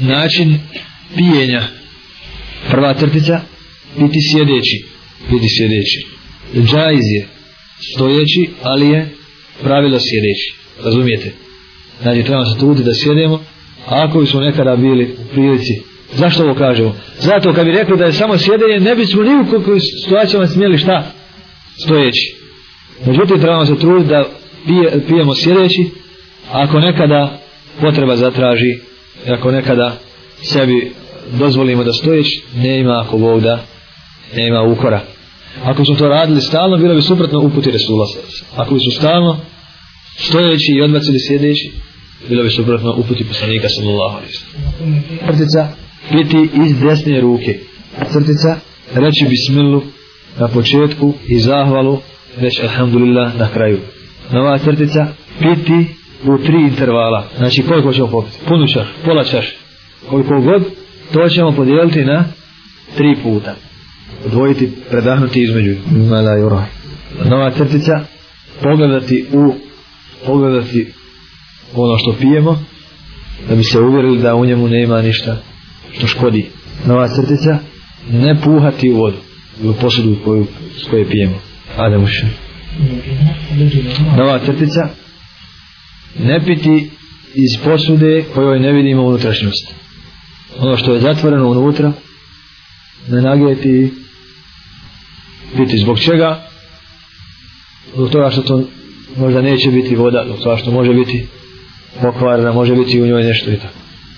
način pijenja prva crtica biti sjedeći biti sjedeći džajz je stojeći ali je pravilo sjedeći razumijete znači trebamo se truditi da sjedemo a ako bismo nekada bili u prilici zašto ovo kažemo zato kad bi rekli da je samo sjedenje ne bismo ni u kojoj situacijama smijeli šta stojeći međutim trebamo se truditi da pije, pijemo sjedeći ako nekada potreba zatraži traži ako nekada sebi dozvolimo da stojiš, ne ima ako Bog da, ne ima ukora. Ako su to radili stalno, bilo bi suprotno uputi Resula Sarasa. Ako bi su stalno stojeći i odbacili sjedeći, bilo bi suprotno uputi poslanika sallallahu alaihi sallam. Crtica, biti iz desne ruke. Crtica, reći bismillu na početku i zahvalu, već alhamdulillah na kraju. Nova crtica, biti u tri intervala. Znači koliko ćemo popiti? Punu čaš, pola čaš. Koliko god, to ćemo podijeliti na tri puta. Odvojiti, predahnuti između. Mala jura. Nova crtica, pogledati u, pogledati ono što pijemo, da bi se uvjerili da u njemu nema ništa što škodi. Nova crtica, ne puhati u vodu, u posudu koju, s koje pijemo. Ademuša. Nova crtica, ne piti iz posude kojoj ne vidimo unutrašnjost. Ono što je zatvoreno unutra, ne nagijeti i piti. Zbog čega? Zbog toga što to možda neće biti voda, zbog toga što može biti pokvarna, može biti u njoj nešto i tako.